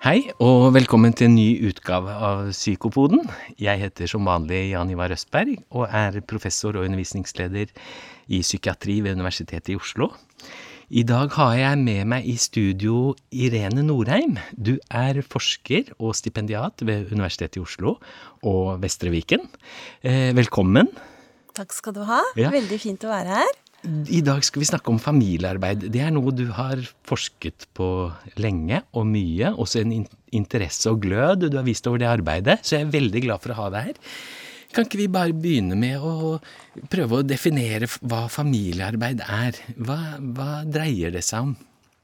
Hei, og velkommen til en ny utgave av Psykopoden. Jeg heter som vanlig Jan Ivar Østberg, og er professor og undervisningsleder i psykiatri ved Universitetet i Oslo. I dag har jeg med meg i studio Irene Norheim. Du er forsker og stipendiat ved Universitetet i Oslo og Vestre Viken. Eh, velkommen. Takk skal du ha. Ja. Veldig fint å være her. I dag skal vi snakke om familiearbeid. Det er noe du har forsket på lenge og mye. Også en interesse og glød du har vist over det arbeidet, så jeg er veldig glad for å ha deg her. Kan ikke vi bare begynne med å prøve å definere hva familiearbeid er? Hva, hva dreier det seg om?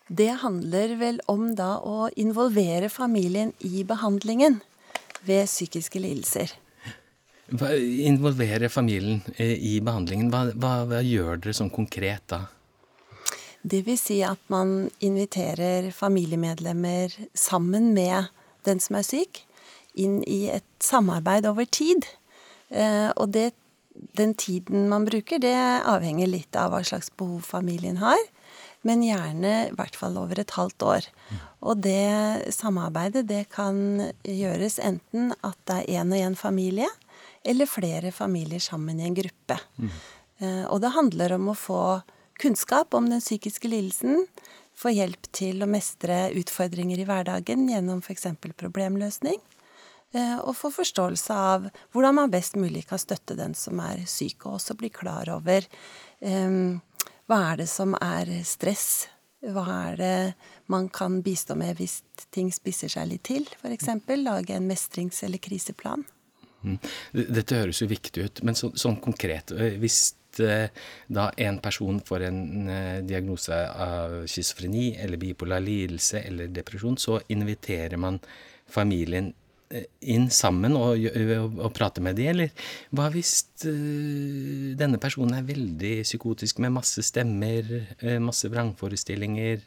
Det handler vel om da å involvere familien i behandlingen ved psykiske lidelser. Involvere familien eh, i behandlingen. Hva, hva, hva gjør dere sånn konkret da? Det vil si at man inviterer familiemedlemmer sammen med den som er syk, inn i et samarbeid over tid. Eh, og det, den tiden man bruker, det avhenger litt av hva slags behov familien har. Men gjerne i hvert fall over et halvt år. Og det samarbeidet det kan gjøres enten at det er én og én familie, eller flere familier sammen i en gruppe. Mm. Og det handler om å få kunnskap om den psykiske lidelsen, få hjelp til å mestre utfordringer i hverdagen gjennom f.eks. problemløsning, eh, og få forståelse av hvordan man best mulig kan støtte den som er syk, og også bli klar over um, hva er det som er stress, hva er det man kan bistå med hvis ting spisser seg litt til, f.eks. Lage en mestrings- eller kriseplan. Mm. Dette høres jo viktig ut, men så, sånn konkret Hvis da en person får en diagnose av schizofreni eller bipolar lidelse eller depresjon, så inviterer man familien inn sammen og, og, og prater med de, eller hva hvis denne personen er veldig psykotisk med masse stemmer, masse vrangforestillinger,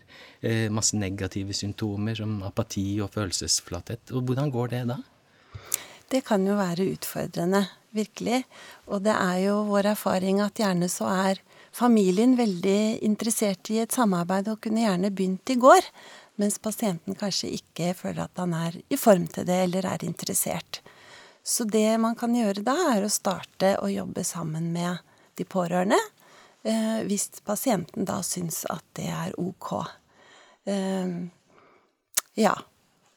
masse negative symptomer som apati og følelsesflathet, og hvordan går det da? Det kan jo være utfordrende, virkelig. Og det er jo vår erfaring at gjerne så er familien veldig interessert i et samarbeid og kunne gjerne begynt i går, mens pasienten kanskje ikke føler at han er i form til det eller er interessert. Så det man kan gjøre da, er å starte å jobbe sammen med de pårørende, eh, hvis pasienten da syns at det er ok. Eh, ja.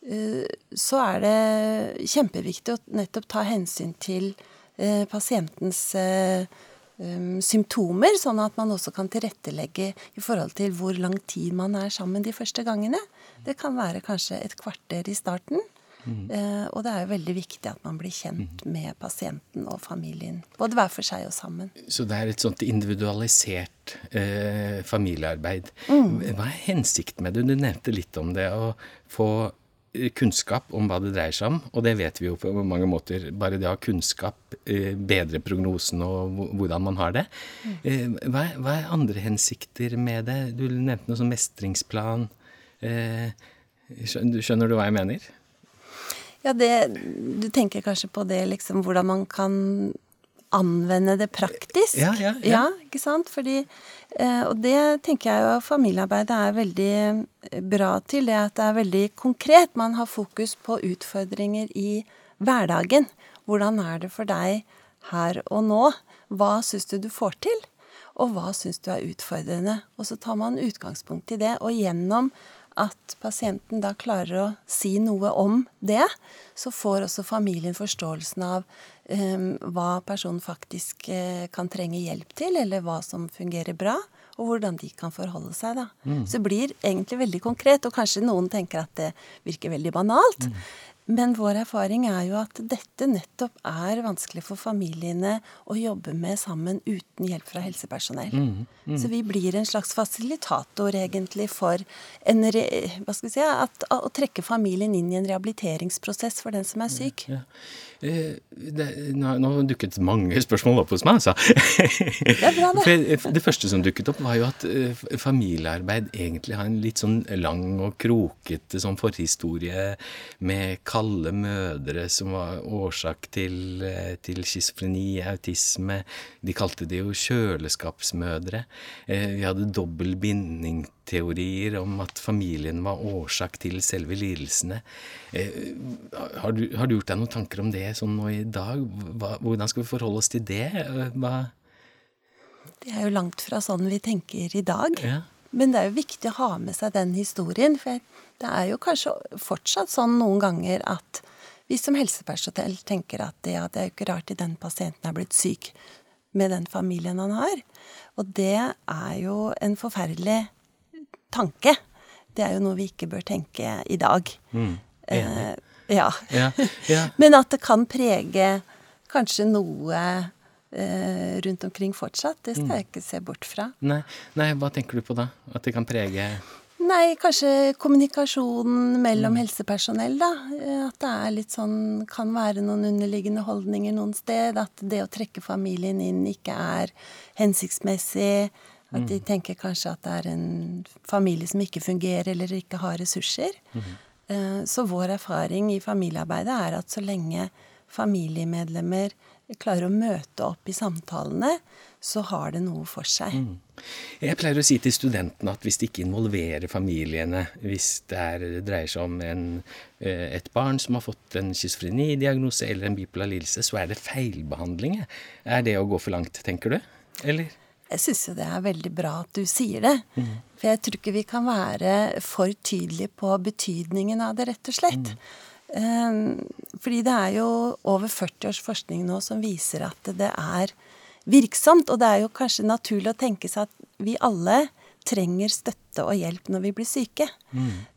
Eh, så er det kjempeviktig å nettopp ta hensyn til eh, pasientens eh, um, symptomer, sånn at man også kan tilrettelegge i forhold til hvor lang tid man er sammen de første gangene. Det kan være kanskje et kvarter i starten. Mm. og det er jo veldig viktig at man blir kjent med pasienten og familien. Både hver for seg og sammen. Så det er et sånt individualisert eh, familiearbeid. Hva er hensikten med det? Du nevnte litt om det. Å få kunnskap om hva det dreier seg om, og det vet vi jo på mange måter. Bare det å ha kunnskap bedre bedrer prognosen og hvordan man har det. Eh, hva, er, hva er andre hensikter med det? Du nevnte noe som mestringsplan. Eh, skjønner du hva jeg mener? Ja, det, du tenker kanskje på det liksom hvordan man kan anvende det praktisk. Ja, ja, ja. ikke sant? Fordi, eh, og det tenker jeg jo familiearbeidet er veldig eh, bra til. Det at det er veldig konkret. Man har fokus på utfordringer i hverdagen. Hvordan er det for deg her og nå? Hva syns du du får til? Og hva syns du er utfordrende? Og så tar man utgangspunkt i det. Og gjennom at pasienten da klarer å si noe om det, så får også familien forståelsen av eh, hva personen faktisk eh, kan trenge hjelp til, eller hva som fungerer bra, og hvordan de kan forholde seg. da. Så det blir egentlig veldig konkret, og kanskje noen tenker at det virker veldig banalt. Men vår erfaring er jo at dette nettopp er vanskelig for familiene å jobbe med sammen uten hjelp fra helsepersonell. Så vi blir en slags fasilitator egentlig for en re, si, at, å trekke familien inn i en rehabiliteringsprosess for den som er syk. Ja. Eh, det, nå, nå dukket mange spørsmål opp hos meg, altså. Det er bra, det. For det første som dukket opp, var jo at eh, familiearbeid egentlig har en litt sånn lang og krokete sånn forhistorie med kalde mødre som var årsak til, eh, til schizofreni, autisme. De kalte det jo kjøleskapsmødre. Eh, vi hadde dobbel binding-teorier om at familien var årsak til selve lidelsene. Eh, har du, har du gjort deg noen tanker om det sånn nå i dag? Hva, hvordan skal vi forholde oss til det? Hva det er jo langt fra sånn vi tenker i dag. Ja. Men det er jo viktig å ha med seg den historien. For det er jo kanskje fortsatt sånn noen ganger at vi som helsepersonell tenker at det, ja, det er jo ikke rart at den pasienten er blitt syk med den familien han har. Og det er jo en forferdelig tanke. Det er jo noe vi ikke bør tenke i dag. Mm, eh, ja. ja, ja. Men at det kan prege kanskje noe eh, rundt omkring fortsatt. Det skal jeg ikke se bort fra. Nei, nei, hva tenker du på da? At det kan prege Nei, kanskje kommunikasjonen mellom helsepersonell, da. Eh, At det er litt sånn Kan være noen underliggende holdninger noen sted. At det å trekke familien inn ikke er hensiktsmessig. At de tenker kanskje at det er en familie som ikke fungerer eller ikke har ressurser. Eh, Så vår erfaring i familiearbeidet er at så lenge familiemedlemmer klarer å møte opp i samtalene, så har det noe for seg. Jeg pleier å si til studentene at hvis de ikke involverer familiene, hvis det er, dreier seg om en, eh, et barn som har fått en schizofrenidiagnose eller en bipolar lidelse, så er det feilbehandling. Er det å gå for langt, tenker du? Eller? Jeg syns jo det er veldig bra at du sier det. For jeg tror ikke vi kan være for tydelige på betydningen av det, rett og slett. Mm. fordi det er jo over 40 års forskning nå som viser at det er virksomt. Og det er jo kanskje naturlig å tenke seg at vi alle trenger støtte og hjelp når vi blir syke.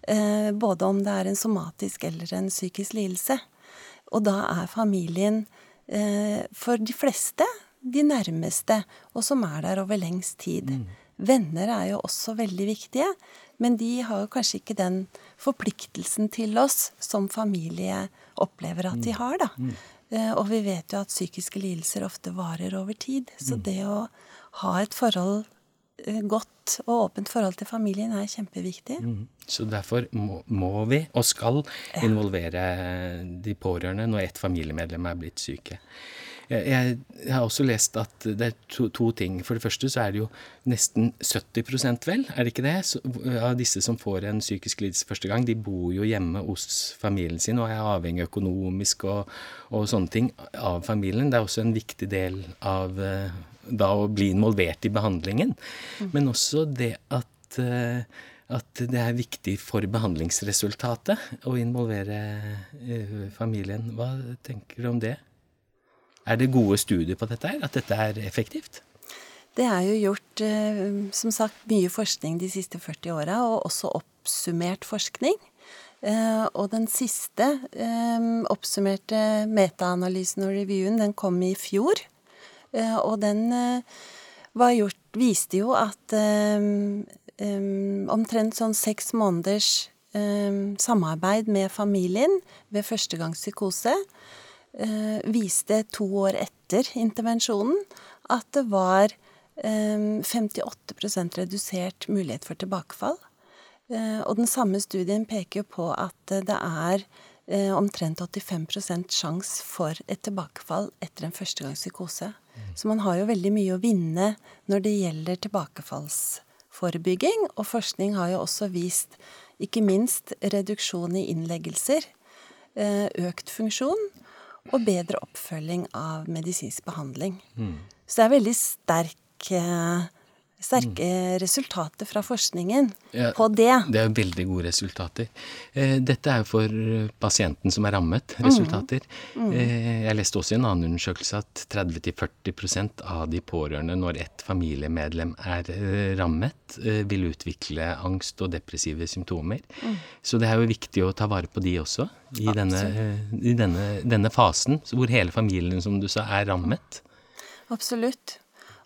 Eh, både om det er en somatisk eller en psykisk lidelse. Og da er familien eh, for de fleste de nærmeste, og som er der over lengst tid. Venner er jo også veldig viktige, men de har kanskje ikke den forpliktelsen til oss som familie opplever at de har, da. Eh, Og vi vet jo at psykiske lidelser ofte varer over tid. Så det å ha et forhold, eh, godt og åpent forhold til familien er kjempeviktig. Mm. Så derfor må, må vi, og skal, involvere de pårørende når ett familiemedlem er blitt syke. Jeg, har også lest at det er to, to ting. For det første så er det jo nesten 70 vel, er det ikke det, så, av disse som får en psykisk lidelse første gang, de bor jo hjemme hos familien sin og er avhengig økonomisk og, og sånne ting av familien. Det er også en viktig del av eh, da å bli involvert i behandlingen. Men også det at eh, at det er viktig for behandlingsresultatet å involvere eh, familien. Hva tenker du om det? Er det gode studier på dette her? At dette er effektivt? Det er jo gjort, eh, som sagt, mye forskning de siste 40 åra, og også oppsummert forskning. Eh, Og den siste eh, oppsummerte metaanalysen og reviewen, den kom i fjor. Og den gjort Viste jo at omtrent sånn seks måneders samarbeid med familien ved førstegangs psykose eh, viste to år etter intervensjonen at det var eh, 58% redusert mulighet for tilbakefall. Eh, og den samme studien peker på at eh, det er eh, omtrent 85% sjanse for et tilbakefall etter en førstegangspsykose. Så man har jo veldig mye å vinne når det gjelder tilbakefallsforebygging. Og forskning har jo også vist ikke minst reduksjon i innleggelser, eh, økt funksjon og bedre oppfølging av medisinsk behandling. Så det er veldig sterk, eh, sterke resultater fra forskningen Ja, på det. Det er veldig gode resultater. Eh, Dette er jo for pasienten som er rammet, resultater. Eh, Jeg leste også i en annen undersøkelse at 30-40% av de pårørende når et familiemedlem er eh, rammet, eh, vil utvikle angst og depressive symptomer. Så det er jo viktig å ta vare på de også i, denne, eh, i denne, denne fasen hvor hele familien, som du sa, er rammet. Absolutt.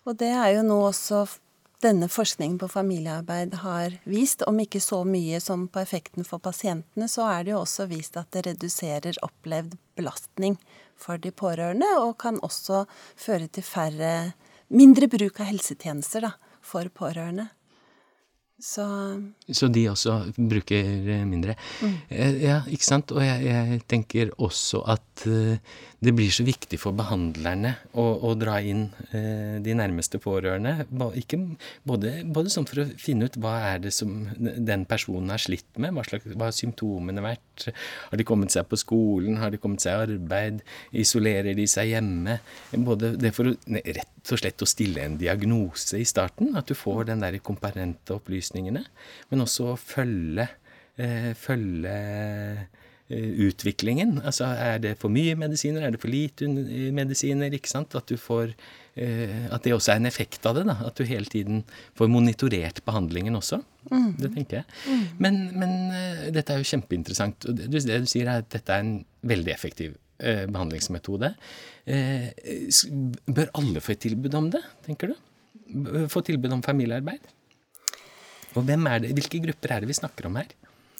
Og det er jo nå også denne forskningen på familiearbeid har vist. Om ikke så mye som på effekten for pasientene, så er det jo også vist at det reduserer opplevd belastning for de pårørende, og kan også føre til færre Mindre bruk av helsetjenester da, for pårørende. Så, så de også bruker mindre. Mm. Ja, ikke sant. Og jeg, jeg tenker også at uh, det blir så viktig for behandlerne å, å dra inn de nærmeste pårørende. Ikke, både, både, sånn for å finne ut hva er det som den personen har slitt med, hva, slags, hva har symptomene vært, har de kommet seg på skolen, har de kommet seg i arbeid, isolerer de seg hjemme? Både det for å, rett og slett å stille en diagnose i starten, at du får den der komparente opplysningene, men også følge, eh, følge eh, utviklingen. Altså er det for mye medisiner, er det for lite medisiner? ikke sant? At du får eh, At det også er en effekt av det. da, At du hele tiden får monitorert behandlingen også. Mm. Det tenker jeg. Mm. Men, men uh, dette er jo kjempeinteressant. og det, det, du sier, er at dette er en veldig effektiv behandlingsmetode. Uh, bør alle få et tilbud om det, tenker du? Få tilbud om familiearbeid? Og det, hvilke grupper er det vi snakker om her?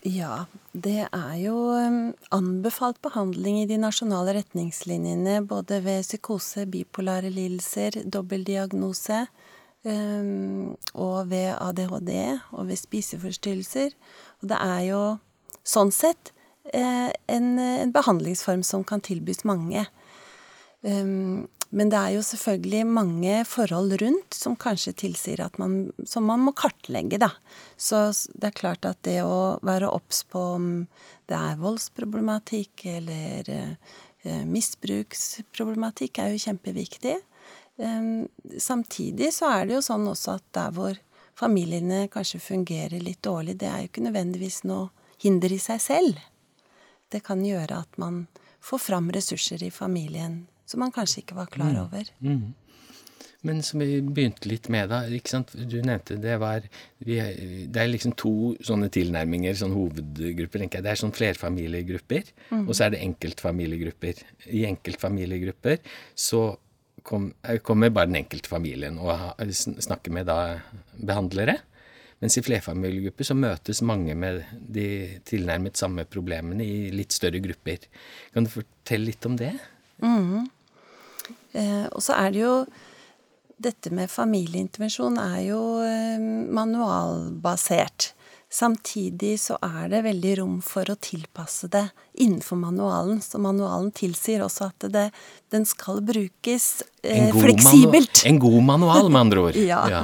Ja, det er jo um, anbefalt behandling i de nasjonale retningslinjene både ved psykose, bipolare lidelser, dobbeltdiagnose og ved ADHD og ved spiseforstyrrelser. Og det er jo sånn sett eh, en, en behandlingsform som kan tilbys mange. Um, men det er jo selvfølgelig mange forhold rundt som kanskje tilsier at man Som man må kartlegge, da. Så det er klart at det å være obs på om det er voldsproblematikk eller eh, misbruksproblematikk, er jo kjempeviktig. Um, samtidig så er det jo sånn også at der hvor familiene kanskje fungerer litt dårlig, det er jo ikke nødvendigvis noe hinder i seg selv. Det kan gjøre at man får fram ressurser i familien som man kanskje ikke var klar mm. over. Mm. Mm. Men som vi begynte litt med, da. ikke sant? Du nevnte det var vi, Det er liksom to sånne tilnærminger, sånne hovedgrupper. tenker jeg. Det er sånn flerfamiliegrupper, mm. og så er det enkeltfamiliegrupper. I enkeltfamiliegrupper så kom, kommer bare den enkelte familien og snakker med da behandlere. Mens i flerfamiliegrupper så møtes mange med de tilnærmet samme problemene i litt større grupper. Kan du fortelle litt om det? Mm. Eh, og så er det jo Dette med familieintervensjon er jo eh, manualbasert. Samtidig så er det veldig rom for å tilpasse det innenfor manualen. Så manualen tilsier også at det, den skal brukes eh, fleksibelt. en god manual, med andre ord. ja. ja.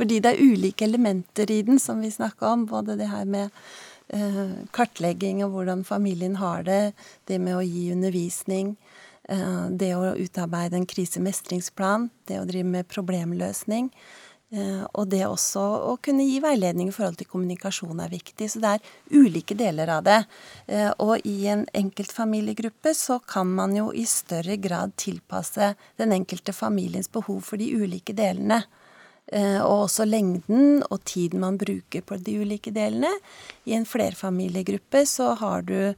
Fordi det er ulike elementer i den som vi snakka om. Både det her med eh, kartlegging og hvordan familien har det, det med å gi undervisning, Eh, det å utarbeide en krisemestringsplan, det å drive med problemløsning. Eh, og det også å kunne gi veiledning i forhold til kommunikasjon er viktig. Så det er ulike deler av det. Og i en enkeltfamiliegruppe så kan man jo i større grad tilpasse den enkelte familiens behov for de ulike delene. Og også lengden og tiden man bruker på de ulike delene. I en flerfamiliegruppe så har du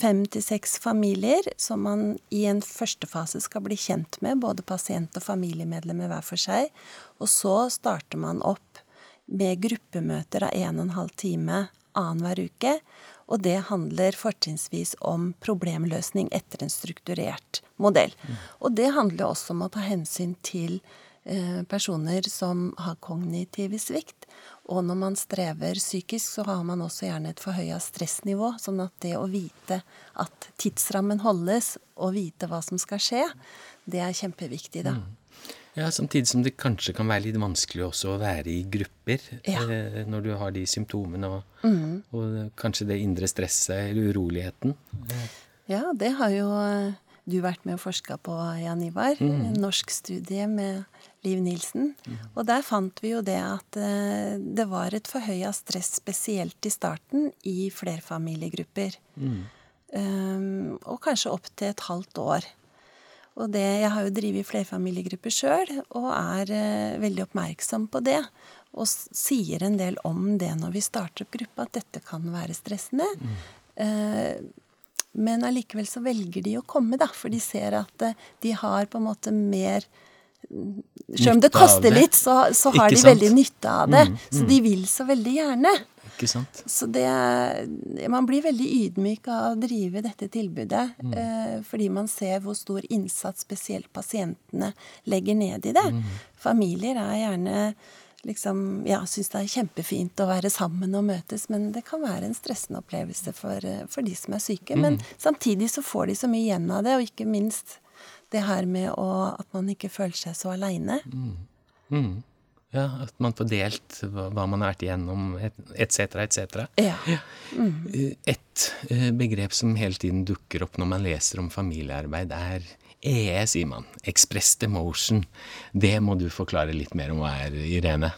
fem til seks familier som man i en første fase skal bli kjent med, både pasient og familiemedlemmer hver for seg. Og så starter man opp med gruppemøter av en og en halv time annenhver uke. Og det handler fortrinnsvis om problemløsning etter en strukturert modell. Mm. Og det handler også om å ta hensyn til eh, personer som har kognitiv svikt, og når man strever psykisk, så har man også gjerne et forhøya stressnivå. Sånn at det å vite at tidsrammen holdes, og vite hva som skal skje, det er kjempeviktig, da. Mm. Ja, Samtidig som det kanskje kan være litt vanskelig også å være i grupper ja. eh, når du har de symptomene og, mm. og, kanskje det indre stresset eller uroligheten. Ja, det har jo du vært med og forska på, Jan Ivar. Mm. En norsk studie med Liv Nilsen. Mm. Og der fant vi jo det at eh, det var et forhøya stress, spesielt i starten, i flerfamiliegrupper. Mm. Um, og kanskje opp til et halvt år. Og det, jeg har jo drevet flerfamiliegrupper sjøl, og er uh, veldig oppmerksom på det. Og sier en del om det når vi starter opp gruppa, at dette kan være stressende. Mm. Uh, men allikevel så velger de å komme, da, for de ser at uh, de har på en måte mer selv om det koster det. litt, så, så har Ikke de sant? veldig nytte av det. Mm, mm. Så de vil så veldig gjerne. Ikke sant? Så det Man blir veldig ydmyk av å drive dette tilbudet. Mm. Eh, fordi man ser hvor stor innsats spesielt pasientene legger ned i det. Mm. Familier er gjerne liksom ja, syns det er kjempefint å være sammen og møtes, men det kan være en stressende opplevelse for, eh, for de som er syke. Men samtidig så får de så mye igjen av det, og ikke minst det her med å, at man ikke føler seg så aleine. Mm. Ja, at man får delt hva, hva man har vært igjennom, etc., etc. Ja. Eh, Et eh, begrep som hele tiden dukker opp når man leser om familiearbeid, er EE, sier man. Expressed emotion. Det må du forklare litt mer om hva er, Irene.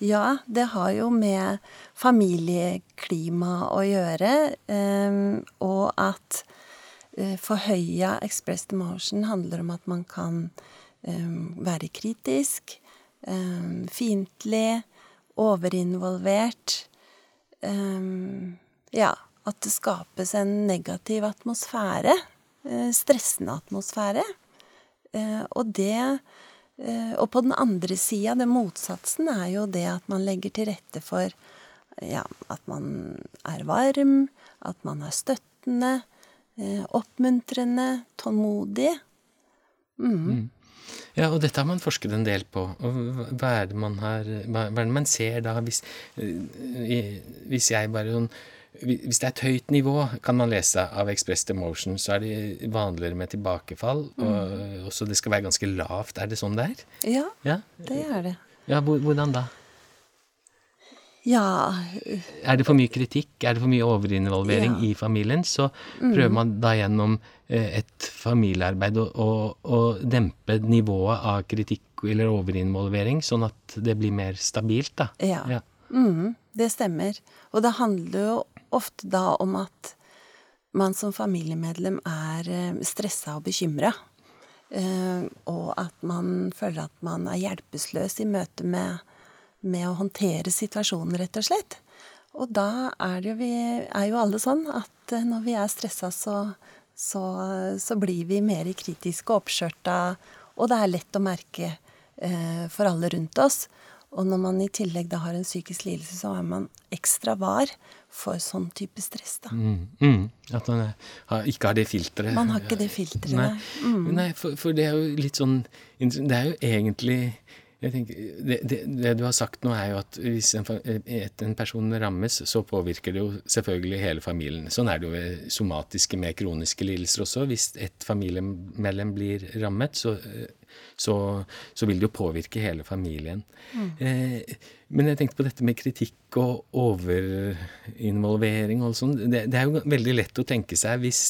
Ja, det har jo med familieklima å gjøre, eh, og at forhøya expressed emotion handler om at man kan eh, være kritisk, um, fiendtlig, overinvolvert. eh, ja, at det skapes en negativ atmosfære. eh, stressende atmosfære. Eh, og det eh, Og på den andre sida, det motsatsen, er jo det at man legger til rette for ja, at man er varm, at man er støttende, eh, oppmuntrende, tålmodig. Ja, og dette har man forsket en del på. Og hva- er det man har Hva er det man ser da, hvis, eh, hvis jeg bare sånn Hvis det er et høyt nivå, kan man lese av Expressed Emotion, så er det vanligere med tilbakefall. Og også det skal være ganske lavt. Er det sånn det er? Ja, Ja, det er det. ja hvordan da? Ja, Er det for mye kritikk, er det for mye overinvolvering Ja. i familien, så prøver man da gjennom eh, et familiearbeid å, å, å dempe nivået av kritikk eller overinvolvering, sånn at det blir mer stabilt, da. Ja. Ja. Mm, det stemmer. Og det handler jo ofte da om at man som familiemedlem er eh, stressa og bekymra. Eh, og at man føler at man er hjelpeløs i møte med, med å håndtere situasjonen, rett og slett. Og da er, det jo vi, er jo alle sånn at eh, når vi er stressa, så, så, så blir vi mer kritiske og oppskjørta, og det er lett å merke eh, for alle rundt oss. Og når man i tillegg da har en psykisk lidelse, så er man ekstra var for sånn type stress, da. Mm, mm. At man har, ikke har det filteret. Man har ikke det filteret, Nei, nei. Nei for, for det er jo litt sånn Det er jo egentlig jeg tenker, det, det, det du har sagt nå, er jo at hvis en, en person rammes, så påvirker det jo selvfølgelig hele familien. Sånn er det jo ved somatiske med kroniske lidelser også. Hvis et familiemedlem blir rammet, så, så, så vil det jo påvirke hele familien. Eh, men jeg tenkte på dette med kritikk og overinvolvering og sånn. Det, det er jo veldig lett å tenke seg hvis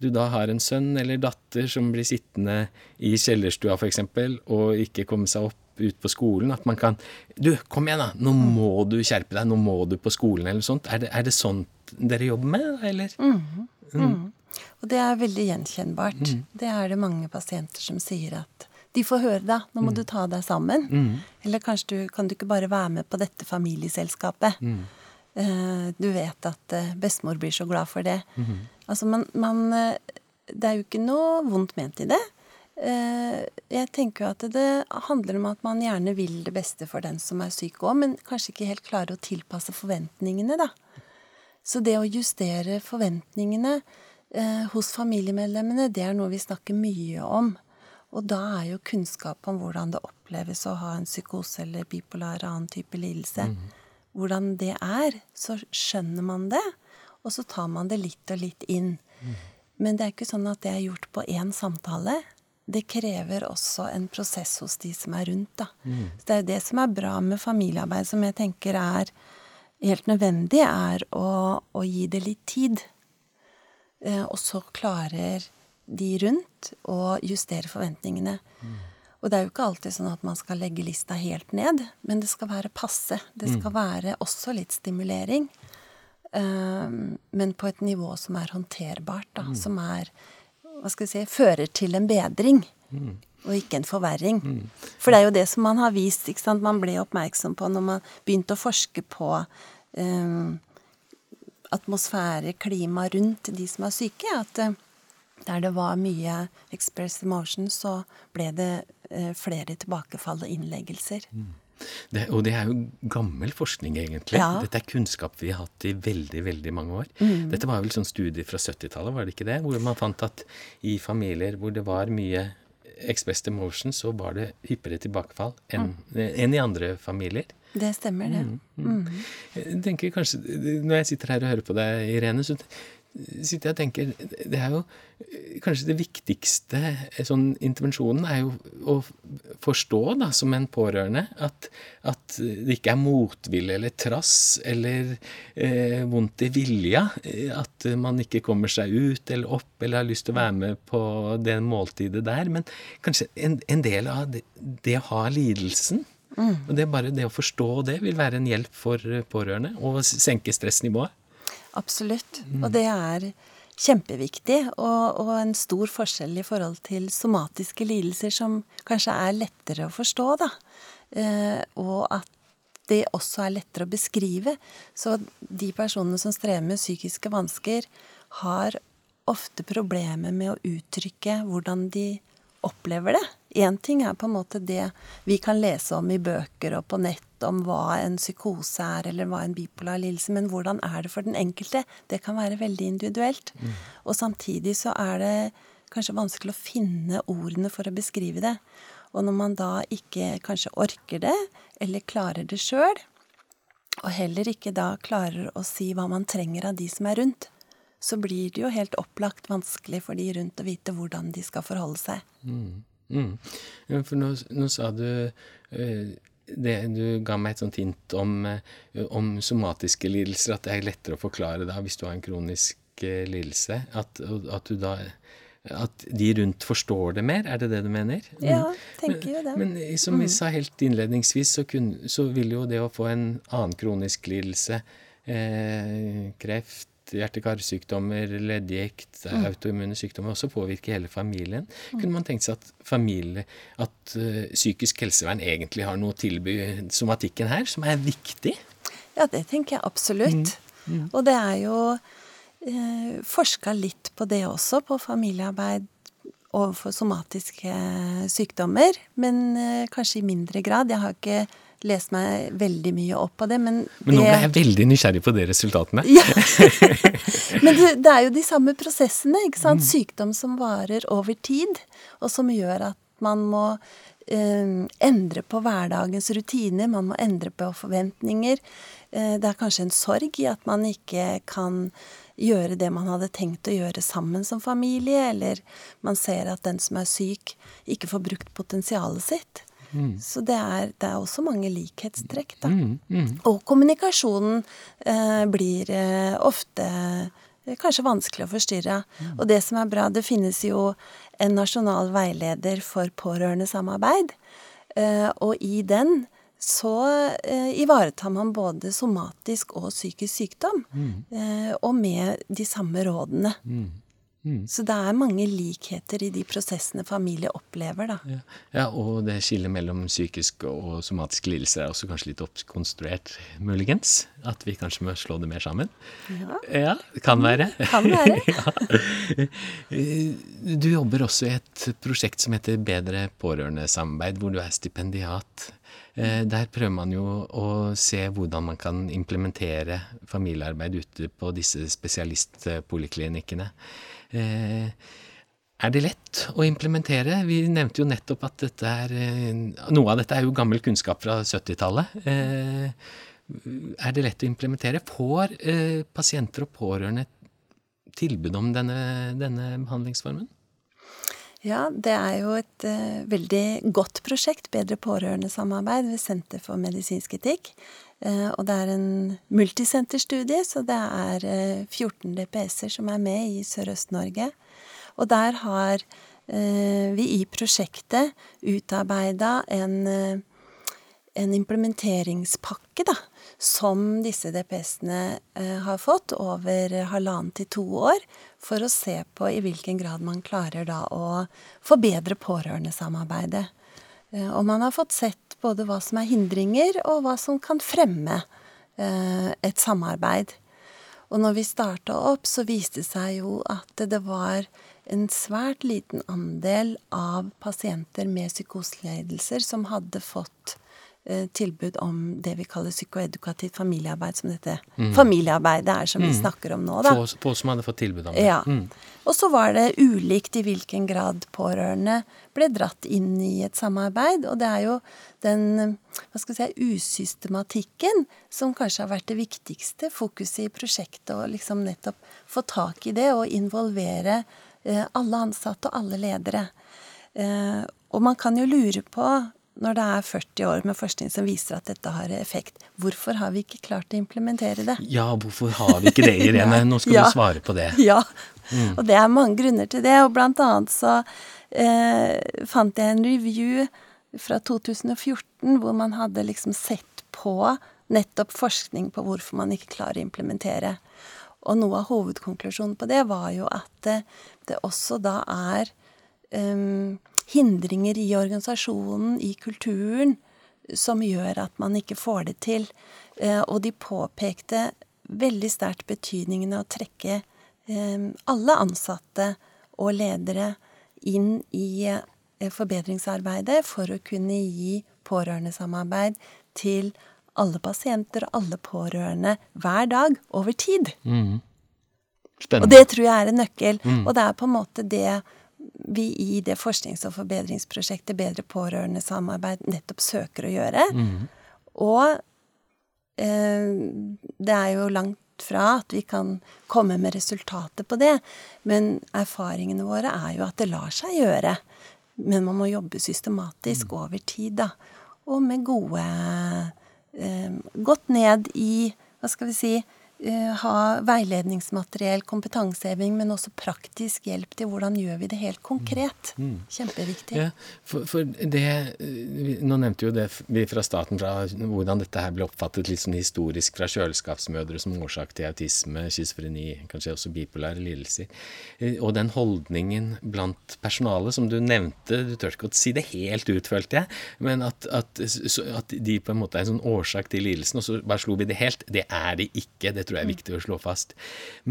du da har en sønn eller datter som blir sittende i kjellerstua f.eks. og ikke komme seg opp ut på skolen, at man kan Du, kom igjen, da! Nå må du skjerpe deg! Nå må du på skolen, eller sånt. Er det, er det sånt dere jobber med, eller? Og det er veldig gjenkjennbart. Det er det mange pasienter som sier at de får høre da, nå må du ta deg sammen. Eller kanskje du kan du ikke bare være med på dette familieselskapet. Eh, du vet at uh, bestemor blir så glad for det. Altså man, man uh, Det er jo ikke noe vondt ment i det. Eh, jeg tenker jo at det handler om at man gjerne vil det beste for den som er syk òg, men kanskje ikke helt klarer å tilpasse forventningene, da. Så det å justere forventningene eh, hos familiemedlemmene, det er noe vi snakker mye om. Og da er jo kunnskap om hvordan det oppleves å ha en psykose eller bipolar annen type lidelse, hvordan det er, så skjønner man det, og så tar man det litt og litt inn. Men det er ikke sånn at det er gjort på én samtale. Det krever også en prosess hos de som er rundt, da. Så det er jo det som er bra med familiearbeid, som jeg tenker er helt nødvendig, er å, å gi det litt tid. Eh, og så klarer de rundt og justere forventningene. Og det er jo ikke alltid sånn at man skal legge lista helt ned, men det skal være passe. Det skal være også litt stimulering. um, men på et nivå som er håndterbart, da. Som er hva skal vi si fører til en bedring. Og ikke en forverring. For det er jo det som man har vist. ikke sant? Man ble oppmerksom på når man begynte å forske på um, atmosfære, klima rundt de som er syke. At eh, der det var mye express emotion, så ble det eh, flere tilbakefall og innleggelser. Det, og det er jo gammel forskning, egentlig. Ja. Dette er kunnskap vi har hatt i veldig veldig mange år. Mm. Dette var vel sånn studie fra 70-tallet, var det ikke det? Hvor man fant at i familier hvor det var mye expressed emotion, så var det hyppigere tilbakefall enn enn i andre familier. Det stemmer, det. Jeg tenker kanskje, Når jeg sitter her og hører på deg, Irene, så sitter jeg og tenker Det er jo kanskje det viktigste sånn intervensjonen er jo å forstå, da, som en pårørende, at, at det ikke er motvilje eller trass eller eh, vondt i vilja. At man ikke kommer seg ut eller opp eller har lyst til å være med på det måltidet der. Men kanskje en, en del av det, det å ha lidelsen Mm. og det bare det å forstå det vil være en hjelp for pårørende, og senke stressnivået. Absolutt. Og det er kjempeviktig, og, og, en stor forskjell i forhold til somatiske lidelser som kanskje er lettere å forstå, da. Eh, og at det også er lettere å beskrive. Så de personene som strever med psykiske vansker, har ofte problemer med å uttrykke hvordan de opplever det. Én ting er på en måte det vi kan lese om i bøker og på nett om hva en psykose er, eller hva en bipolar lidelse, men hvordan er det for den enkelte? Det kan være veldig individuelt. Mm. Og samtidig så er det kanskje vanskelig å finne ordene for å beskrive det. Og når man da ikke kanskje orker det, eller klarer det sjøl, og heller ikke da klarer å si hva man trenger av de som er rundt, så blir det jo helt opplagt vanskelig for de rundt å vite hvordan de skal forholde seg. Mm. Mm. For nå, nå, sa du uh, det, Du ga meg et sånt hint om, uh, om, somatiske lidelser, at det er lettere å forklare da hvis du har en kronisk uh, lidelse. At, at, du da at de rundt forstår det mer, er det det du mener? Ja, tenker jo det. Men, men som vi sa helt innledningsvis, så, kun, så vil jo det å få en annen kronisk lidelse, kreft hjerte-karsykdommer, leddgikt, mm. autoimmune sykdommer også påvirker hele familien. Mm. Kunne man tenkt seg at familie, at uh, psykisk helsevern egentlig har noe å tilby somatikken her, som er viktig? Ja, det tenker jeg absolutt. Mm. mm. Og det er jo eh, forska litt på det også, på familiearbeid overfor somatiske sykdommer, men eh, kanskje i mindre grad. Jeg har ikke lest meg veldig mye opp på det, men Men nå ble jeg veldig nysgjerrig på de resultatene. Ja. men det, det, er jo de samme prosessene, ikke sant. Mm. Sykdom som varer over tid, og som gjør at man må eh, endre på hverdagens rutiner, man må endre på forventninger. Eh, det er kanskje en sorg i at man ikke kan gjøre det man hadde tenkt å gjøre sammen som familie, eller man ser at den som er syk, ikke får brukt potensialet sitt. Mm. Så det er, det er, også mange likhetstrekk, da. Mm, mm. Og kommunikasjonen eh, blir eh, ofte eh, kanskje vanskelig å forstyrre. Mm. Og det som er bra, det finnes jo en nasjonal veileder for pårørendesamarbeid. Eh, og i den så eh, ivaretar man både somatisk og psykisk sykdom. Mm. Eh, og med de samme rådene. Mm. Mm. Så det er mange likheter i de prosessene familie opplever, da. Ja, ja og det skillet mellom psykisk og somatisk lidelse er også kanskje litt oppkonstruert, muligens? At vi kanskje må slå det mer sammen? Ja. ja kan være. Kan være. Du jobber også i et prosjekt som heter Bedre pårørendesamarbeid, hvor du er stipendiat. Eh, der prøver man jo å se hvordan man kan implementere familiearbeid ute på disse spesialistpoliklinikkene. Eh, er det lett å implementere? Vi nevnte jo nettopp at dette er eh, Noe av dette er jo gammel kunnskap fra 70-tallet. Er det lett å implementere? Får pasienter og pårørende tilbud om denne, denne behandlingsformen? Ja, det er jo et uh, veldig godt prosjekt, Bedre pårørendesamarbeid ved Senter for medisinsk etikk. Uh, og det er en multisenterstudie, så det er uh, 14 DPS-er som er med i Sørøst-Norge. Og der har vi i prosjektet utarbeida en, en implementeringspakke, da, som disse DPS-ene eh, har fått over halvannen til to år, for å se på i hvilken grad man klarer da å forbedre pårørendesamarbeidet. Eh, og man har fått sett både hva som er hindringer, og hva som kan fremme eh, et samarbeid. Og når vi starta opp, så viste det seg jo at det var en svært liten andel av pasienter med psykoselidelser som hadde fått tilbud om det vi kaller psykoedukativt familiearbeid, som dette mm. familiearbeidet er som mm. vi snakker om nå, da. Få, få som hadde fått tilbud om det. Ja. Mm. Og så var det ulikt i hvilken grad pårørende ble dratt inn i et samarbeid. Og det er jo den hva skal jeg si, usystematikken som kanskje har vært det viktigste fokuset i prosjektet. Å liksom nettopp få tak i det og involvere eh, alle ansatte og alle ledere. Eh, og man kan jo lure på når det er 40 år med forskning som viser at dette har effekt, hvorfor har vi ikke klart å implementere det? Ja, hvorfor har vi ikke det, Irene? Nå skal ja. du svare på det. Ja, mm. og det er mange grunner til det. Og blant annet så eh, fant jeg en review fra 2014 hvor man hadde liksom sett på nettopp forskning på hvorfor man ikke klarer å implementere. Og noe av hovedkonklusjonen på det var jo at det, det også da er um, hindringer i organisasjonen, i kulturen, som gjør at man ikke får det til. Eh, og de påpekte veldig sterkt betydningen av å trekke eh, alle ansatte og ledere inn i eh, forbedringsarbeidet for å kunne gi pårørendesamarbeid til alle pasienter og alle pårørende hver dag over tid. Mm. Spennende. Og det tror jeg er en nøkkel. Mm. Og det er på en måte det vi i det forsknings- og forbedringsprosjektet Bedre pårørendesamarbeid nettopp søker å gjøre. Mm. Og eh, det er jo langt fra at vi kan komme med resultatet på det, men erfaringene våre er jo at det lar seg gjøre. Men man må jobbe systematisk mm. over tid, da. Og med gode eh, Gått ned i, hva skal vi si, ha veiledningsmateriell, kompetanseheving, men også praktisk hjelp til hvordan gjør vi det helt konkret. Mm. mm. Kjempeviktig. Ja, for, for, det eh, Nå nevnte jo det vi fra staten fra hvordan dette her ble oppfattet litt sånn historisk fra kjøleskapsmødre som årsak til autisme, schizofreni, kanskje også bipolare lidelser. Eh, og den holdningen blant personalet som du nevnte, du tør ikke å si det helt ut, følte jeg, men at, at, at de på en måte er en sånn årsak til lidelsen, og så bare slo vi det helt. Det er de ikke. det tror jeg er viktig å slå fast.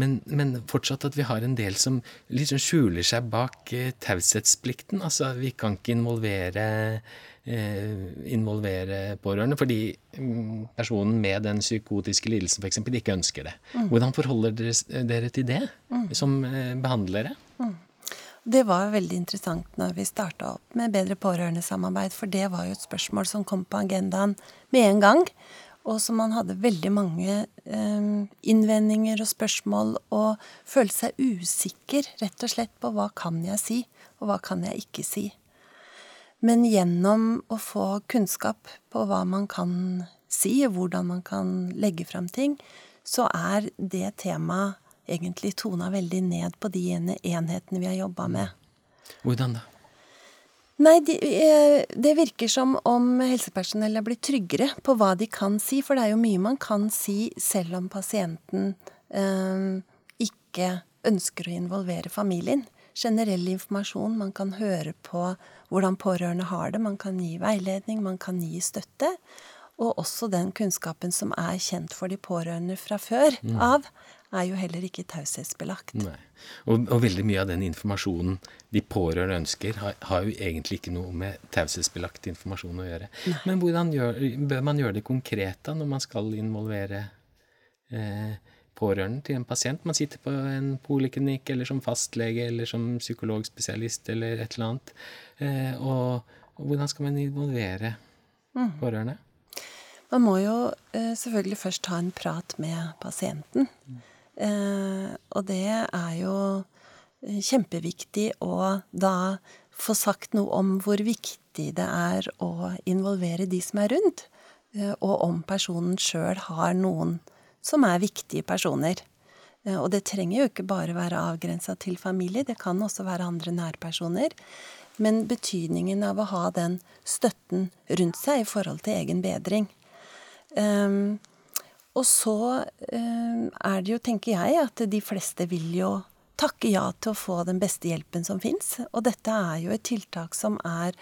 Men, men fortsatt at vi har en del som liksom skjuler seg bak eh, taushetsplikten. Altså, vi kan ikke involvere eh, involvere pårørende fordi mm, personen med den psykotiske lidelsen f.eks. ikke ønsker det. Mm. Hvordan forholder dere dere til det mm. som eh, behandlere? Mm. Det var veldig interessant når vi starta opp med bedre pårørendesamarbeid, for det var jo et spørsmål som kom på agendaen med en gang og som man hadde veldig mange eh, innvendinger og spørsmål, og følte seg usikker rett og slett på hva kan jeg si, og hva kan jeg ikke si. Men gjennom å få kunnskap på hva man kan si, og hvordan man kan legge fram ting, så er det temaet egentlig tona veldig ned på de enhetene vi har jobba med. Hvordan da? Nei, de, eh, det virker som om helsepersonell er blitt tryggere på hva de kan si. For det er jo mye man kan si selv om pasienten eh, ikke ønsker å involvere familien. Generell informasjon. Man kan høre på hvordan pårørende har det. Man kan gi veiledning, man kan gi støtte. Og også den kunnskapen som er kjent for de pårørende fra før mm. av, er jo heller ikke taushetsbelagt. Og, og, veldig mye av den informasjonen de pårørende ønsker, har, har jo egentlig ikke noe med taushetsbelagt informasjon å gjøre. Nei. Men hvordan gjør, bør man gjøre det konkret da, når man skal involvere eh, pårørende til en pasient? Man sitter på en poliklinikk eller som fastlege eller som psykologspesialist eller et eller annet. Eh, og, og, hvordan skal man involvere mm. pårørende? Man må jo eh, selvfølgelig først ta en prat med pasienten. Mm. Eh, og det er jo eh, kjempeviktig å da få sagt noe om hvor viktig det er å involvere de som er rundt, eh, og om personen sjøl har noen som er viktige personer. Og det trenger jo ikke bare være avgrensa til familie, det kan også være andre nærpersoner. Men betydningen av å ha den støtten rundt seg i forhold til egen bedring. Um, og så eh, er det jo, tenker jeg, at de fleste vil jo takke ja til å få den beste hjelpen som fins. Og dette er jo et tiltak som er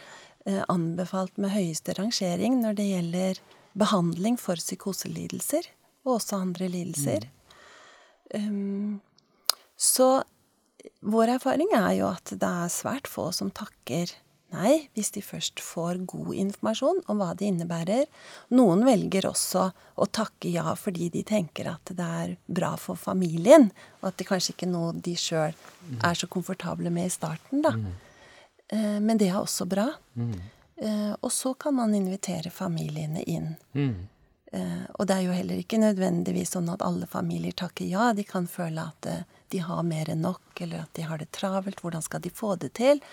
eh, anbefalt med høyeste rangering når det gjelder behandling for psykoselidelser, og også andre lidelser. Mm. Um, så vår erfaring er jo at det er svært få som takker Nei, hvis de først får god informasjon om hva det innebærer. Noen velger også å takke ja fordi de tenker at det er bra for familien, og at det kanskje ikke er noe de sjøl er så komfortable med i starten, da. Mm. Men det er også bra. Mm. Og så kan man invitere familiene inn. Mm. Og det er jo heller ikke nødvendigvis sånn at alle familier takker ja. De kan føle at de har mer enn nok, eller at de har det travelt. Hvordan skal de få det til?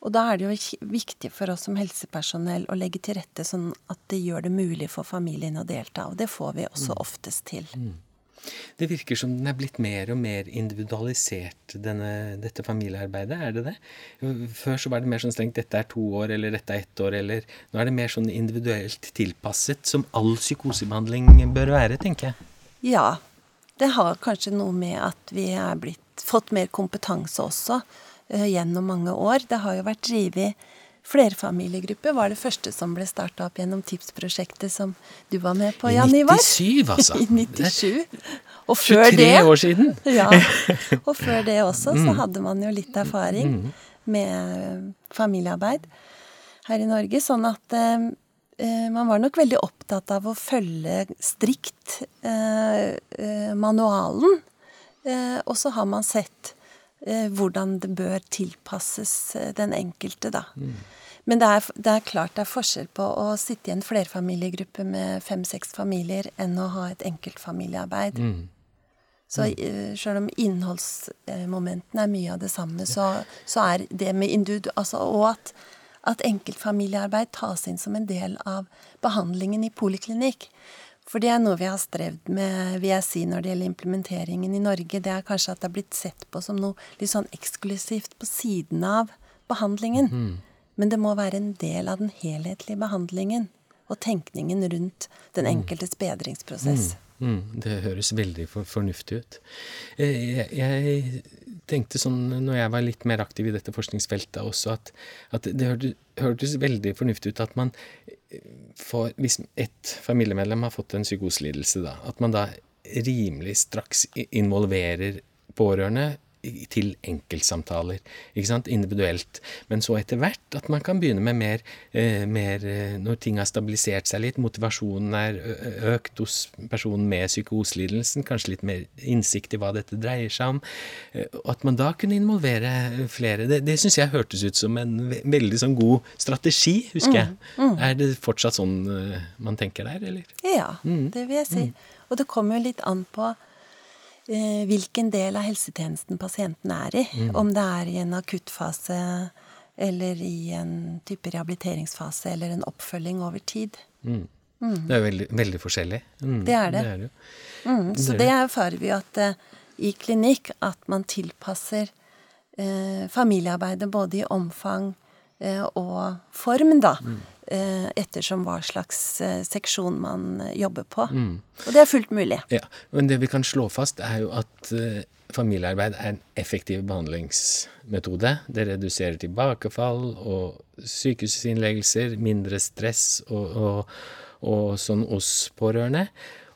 Og da er det jo viktig for oss som helsepersonell å legge til rette sånn at det gjør det mulig for familien å delta. Og det får vi også mm. oftest til. Mm. Det virker som den er blitt mer og mer individualisert, denne, dette familiearbeidet. Er det det? Før så var det mer sånn strengt 'dette er to år', eller 'dette er ett år', eller Nå er det mer sånn individuelt tilpasset, som all psykosebehandling bør være, tenker jeg. Ja. Det har kanskje noe med at vi er blitt, fått mer kompetanse også. Eh, gjennom mange år. Det har jo vært drevet Flerfamiliegruppe var det første som ble starta opp gjennom Tipsprosjektet som du var med på, Jan Ivar. I 97, altså. I 97. Og før 23 det, år siden. ja. Og før det også så mm. hadde man jo litt erfaring mm. med familiearbeid her i Norge. Sånn at eh, eh, man var nok veldig opptatt av å følge strikt eh, eh manualen. Eh, og så har man sett Eh, hvordan det bør tilpasses eh, den enkelte, da. Mm. Men det er, det er, klart det er forskjell på å sitte i en flerfamiliegruppe med fem-seks familier enn å ha et enkeltfamiliearbeid. Mm. Så uh, selv om innholdsmomentene er mye av det samme, så, så er det med individ Altså, og at, at enkeltfamiliearbeid tas inn som en del av behandlingen i poliklinikk. For det er noe vi har strevd med, vil jeg si, når det gjelder implementeringen i Norge. Det er kanskje at det er blitt sett på som noe litt sånn eksklusivt på siden av behandlingen. Mm. Men det må være en del av den helhetlige behandlingen og tenkningen rundt den mm. enkeltes bedringsprosess. Mm. Mm. Det høres veldig for, fornuftig ut. Eh, jeg, jeg, tenkte sånn når jeg var litt mer aktiv i dette forskningsfeltet også, at, at det hørtes, veldig fornuftig ut at man får hvis et familiemedlem har fått en psykoselidelse, da, at man da rimelig straks involverer pårørende til enkeltsamtaler. ikke sant, Individuelt. Men så etter hvert at man kan begynne med mer, eh, mer eh, Når ting har stabilisert seg litt, motivasjonen er økt hos personen med psykoselidelsen, kanskje litt mer innsikt i hva dette dreier seg om, eh, at man da kunne involvere flere. Det, det syns jeg hørtes ut som en veldig sånn god strategi, husker jeg. Mm, mm. Er det fortsatt sånn man tenker der, eller? Ja, mm. det vil jeg si. Mm. Og det kommer jo litt an på Eh, hvilken del av helsetjenesten pasienten er i. Mm. Om det er i en akuttfase eller i en type rehabiliteringsfase eller en oppfølging over tid. Mm. Mm. Det er veldig, veldig forskjellig. Mm, det er det. det, er det. Mm, så det erfarer vi at uh, i klinikk at man tilpasser uh, familiearbeidet både i omfang uh, og form, da. Eh, ettersom hva slags eh, seksjon man eh, jobber på. Mm. Og det er fullt mulig. Ja, Men det vi kan slå fast, er jo at familiearbeid er en effektiv behandlingsmetode. Det reduserer tilbakefall og sykehusinnleggelser, mindre stress og, og, og sånn hos pårørende.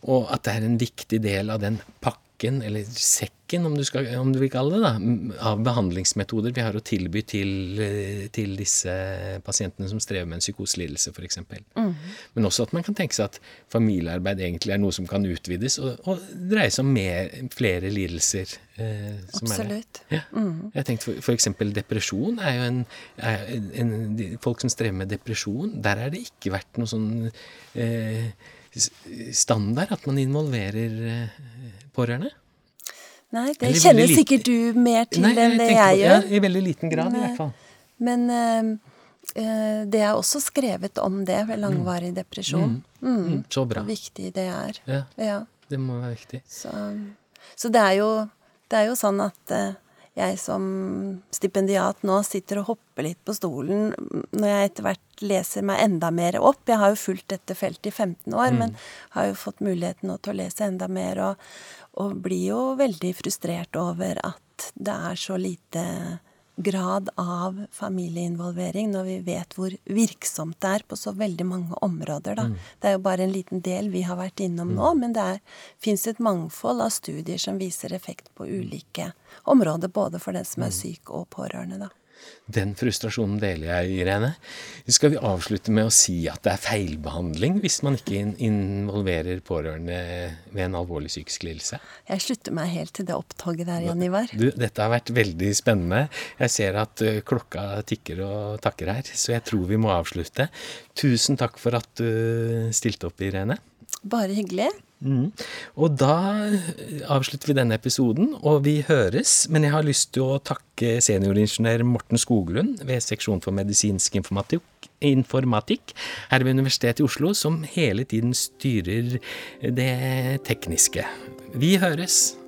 Og at det er en viktig del av den pakka pakken, eller sekken om du, skal, om du vil kalle det, da, av behandlingsmetoder vi har å tilby til, til disse pasientene som strever med en psykoselidelse, f.eks. Mm. Men også at man kan tenke seg at familiearbeid egentlig er noe som kan utvides og, og dreie seg om mer, flere lidelser. Eh, Absolutt. Ja. Mm. Jeg tenkte F.eks. depresjon er jo en, er en, en, Folk som strever med depresjon, der har det ikke vært noe sånn eh, standard at man involverer eh, pårørende? Nei, det Eller kjenner sikkert du mer til Nei, enn det jeg gjør. Ja, I veldig liten grad, men, i hvert fall. Men uh, det er også skrevet om det ved langvarig mm. depresjon. Mm. Mm. Så bra. Hvor viktig det er. Ja, ja. Det må være viktig. Så, så det, er jo, det, er jo, sånn at uh, jeg som stipendiat nå sitter og hopper litt på stolen når jeg etter hvert leser meg enda mer opp. Jeg har jo fulgt dette feltet i 15 år, mm. men har jo fått muligheten nå til å lese enda mer, og, og blir jo veldig frustrert over at det er så lite grad av familieinvolvering når vi vet hvor virksomt det er på så veldig mange områder. Da. Mm. Det er jo bare en liten del vi har vært innom mm. nå, men det fins et mangfold av studier som viser effekt på ulike områder, både for den som er mm. syk og pårørende. da. Den frustrasjonen deler jeg, Irene. Skal vi avslutte med å si at det er feilbehandling hvis man ikke involverer pårørende ved en alvorlig psykisk lidelse? Jeg slutter meg helt til det opptoget der, Jan Ivar. Du, dette har vært veldig spennende. Jeg ser at uh, klokka tikker og takker her, så jeg tror vi må avslutte. Tusen takk for at du stilte opp, Irene. Bare hyggelig. Mm. Og da avslutter vi denne episoden, og vi høres. Men jeg har lyst til å takke senioringeniør Morten Skoglund ved Seksjon for medisinsk informatikk, informatikk her ved Universitetet i Oslo, som hele tiden styrer det tekniske. Vi høres!